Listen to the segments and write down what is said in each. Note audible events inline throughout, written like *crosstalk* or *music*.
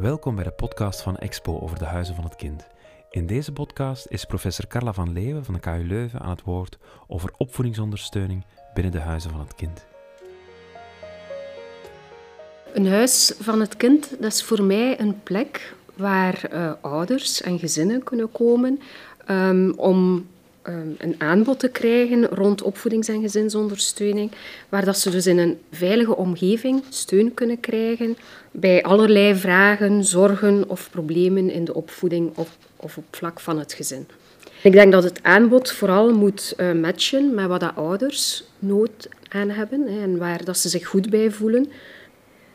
Welkom bij de podcast van Expo over de Huizen van het Kind. In deze podcast is professor Carla van Leeuwen van de KU Leuven aan het woord over opvoedingsondersteuning binnen de Huizen van het Kind. Een huis van het kind dat is voor mij een plek waar uh, ouders en gezinnen kunnen komen um, om een aanbod te krijgen rond opvoedings- en gezinsondersteuning, waar dat ze dus in een veilige omgeving steun kunnen krijgen bij allerlei vragen, zorgen of problemen in de opvoeding of, of op vlak van het gezin. Ik denk dat het aanbod vooral moet uh, matchen met wat de ouders nood aan hebben en waar dat ze zich goed bij voelen.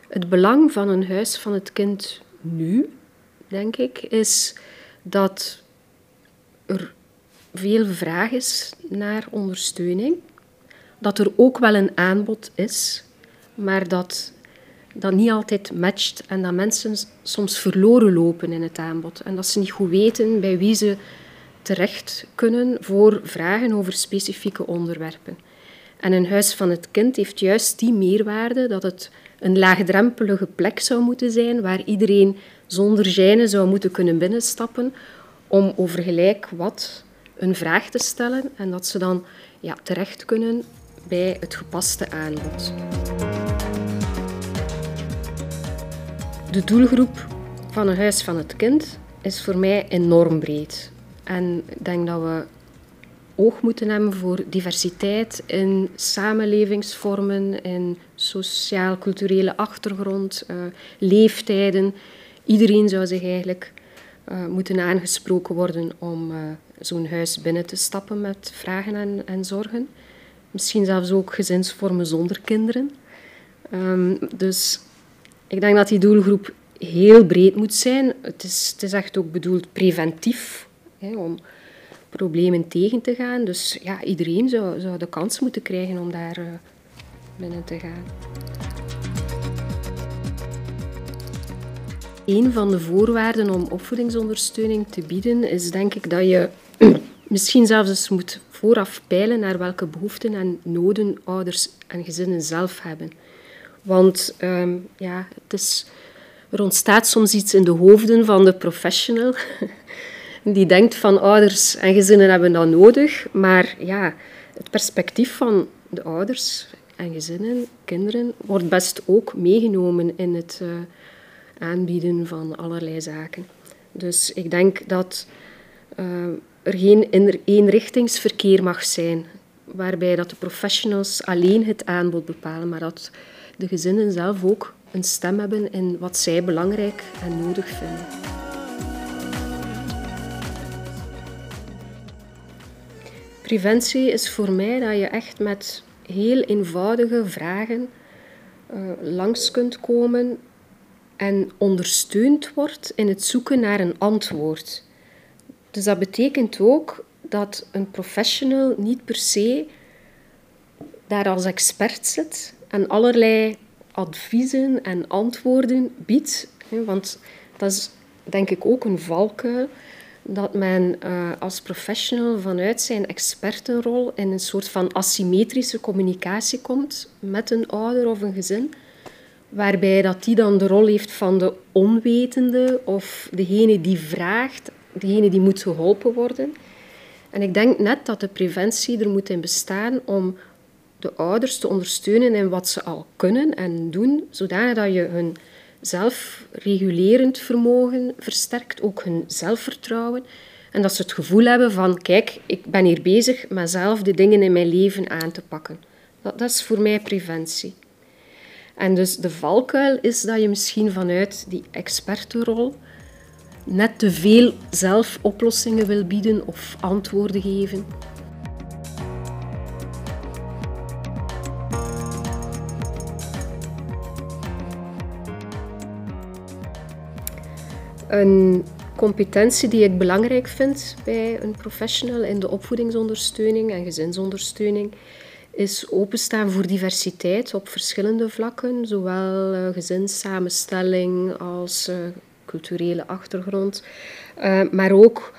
Het belang van een huis van het kind nu, denk ik, is dat er veel vraag is naar ondersteuning. Dat er ook wel een aanbod is, maar dat dat niet altijd matcht en dat mensen soms verloren lopen in het aanbod. En dat ze niet goed weten bij wie ze terecht kunnen voor vragen over specifieke onderwerpen. En een huis van het kind heeft juist die meerwaarde dat het een laagdrempelige plek zou moeten zijn waar iedereen zonder gêne zou moeten kunnen binnenstappen om over gelijk wat een vraag te stellen en dat ze dan ja, terecht kunnen bij het gepaste aanbod. De doelgroep van een huis van het kind is voor mij enorm breed. En ik denk dat we oog moeten hebben voor diversiteit in samenlevingsvormen, in sociaal-culturele achtergrond, uh, leeftijden. Iedereen zou zich eigenlijk uh, moeten aangesproken worden om uh, zo'n huis binnen te stappen met vragen en, en, zorgen. Misschien zelfs ook gezinsvormen zonder kinderen. Um, dus ik denk dat die doelgroep heel breed moet zijn. Het is, het is echt ook bedoeld preventief, hè, om problemen tegen te gaan. Dus ja, iedereen zou, zou de kans moeten krijgen om daar uh, binnen te gaan. Een van de voorwaarden om opvoedingsondersteuning te bieden is denk ik dat je *clears throat* misschien zelfs eens moet vooraf peilen naar welke behoeften en noden ouders en gezinnen zelf hebben. Want um, ja, het is, er ontstaat soms iets in de hoofden van de professional *laughs* die denkt van ouders en gezinnen hebben dat nodig, maar ja, het perspectief van de ouders en gezinnen, kinderen, wordt best ook meegenomen in het uh, aanbieden van allerlei zaken. Dus ik denk dat uh, er geen eenrichtingsverkeer mag zijn, waarbij dat de professionals alleen het aanbod bepalen, maar dat de gezinnen zelf ook een stem hebben in wat zij belangrijk en nodig vinden. Preventie is voor mij dat je echt met heel eenvoudige vragen uh, langs kunt komen en ondersteund wordt in het zoeken naar een antwoord. Dus dat betekent ook dat een professional niet per se daar als expert zit en allerlei adviezen en antwoorden biedt. Want dat is denk ik ook een valkuil dat men uh, als professional vanuit zijn expertenrol in een soort van asymmetrische communicatie komt met een ouder of een gezin waarbij dat die dan de rol heeft van de onwetende of degene die vraagt, degene die moet geholpen worden. En ik denk net dat de preventie er moet in bestaan om de ouders te ondersteunen in wat ze al kunnen en doen, zodanig dat je hun zelfregulerend vermogen versterkt, ook hun zelfvertrouwen. En dat ze het gevoel hebben van, kijk, ik ben hier bezig met zelf de dingen in mijn leven aan te pakken. Dat, dat is voor mij preventie. En dus de valkuil is dat je misschien vanuit die expertenrol net te veel zelf oplossingen wil bieden of antwoorden geven. Een competentie die ik belangrijk vind bij een professional in de opvoedingsondersteuning en gezinsondersteuning is openstaan voor diversiteit op verschillende vlakken, zowel uh, gezinssamenstelling als uh, culturele achtergrond, uh, maar ook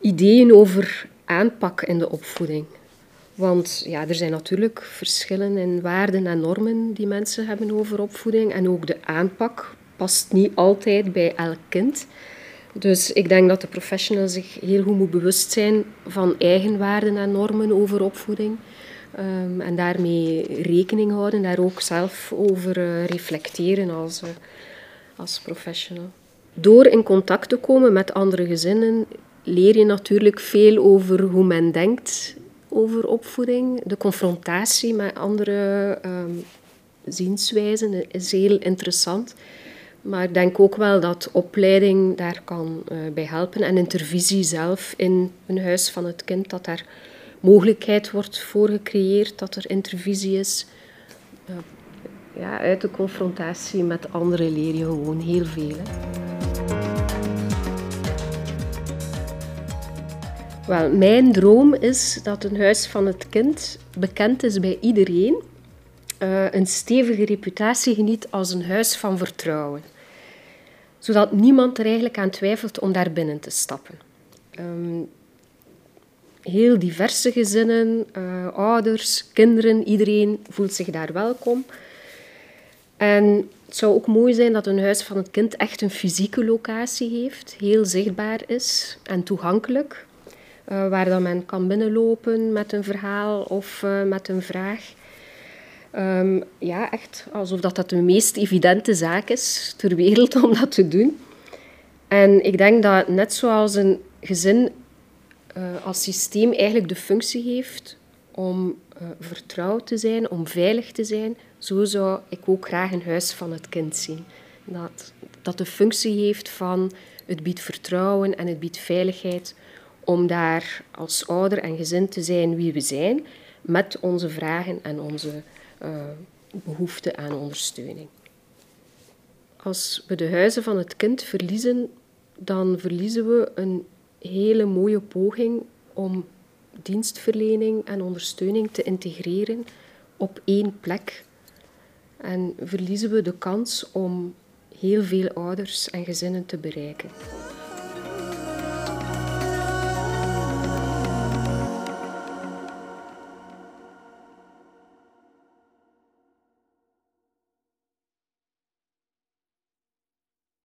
ideeën over aanpak in de opvoeding. Want ja, er zijn natuurlijk verschillen in waarden en normen die mensen hebben over opvoeding en ook de aanpak past niet altijd bij elk kind. Dus ik denk dat de professional zich heel goed moet bewust zijn van eigenwaarden en normen over opvoeding. Um, en daarmee rekening houden, daar ook zelf over uh, reflecteren als, uh, als professional. Door in contact te komen met andere gezinnen leer je natuurlijk veel over hoe men denkt over opvoeding. De confrontatie met andere um, zienswijzen is heel interessant. Maar ik denk ook wel dat opleiding daar kan uh, bij helpen. En intervisie zelf in een huis van het kind, dat daar mogelijkheid wordt voor gecreëerd, dat er intervisie is. Uh, ja, uit de confrontatie met anderen leer je gewoon heel veel. Hè. Wel, mijn droom is dat een huis van het kind bekend is bij iedereen. Uh, een stevige reputatie geniet als een huis van vertrouwen. Zodat niemand er eigenlijk aan twijfelt om daar binnen te stappen. Um, heel diverse gezinnen, uh, ouders, kinderen, iedereen voelt zich daar welkom. En het zou ook mooi zijn dat een huis van het kind echt een fysieke locatie heeft, heel zichtbaar is en toegankelijk. Uh, waar dan men kan binnenlopen met een verhaal of uh, met een vraag. Um, ja, echt alsof dat, dat de meest evidente zaak is ter wereld *laughs* om dat te doen. En ik denk dat net zoals een gezin uh, als systeem eigenlijk de functie heeft om vertrouwd te zijn, om veilig te zijn, zo zou ik ook graag een huis van het kind zien. Dat, dat de functie heeft van het biedt vertrouwen en het biedt veiligheid om daar als ouder en gezin te zijn wie we zijn, met onze vragen en onze uh, behoefte aan ondersteuning. Als we de huizen van het kind verliezen, dan verliezen we een hele mooie poging om dienstverlening en ondersteuning te integreren op één plek. En verliezen we de kans om heel veel ouders en gezinnen te bereiken.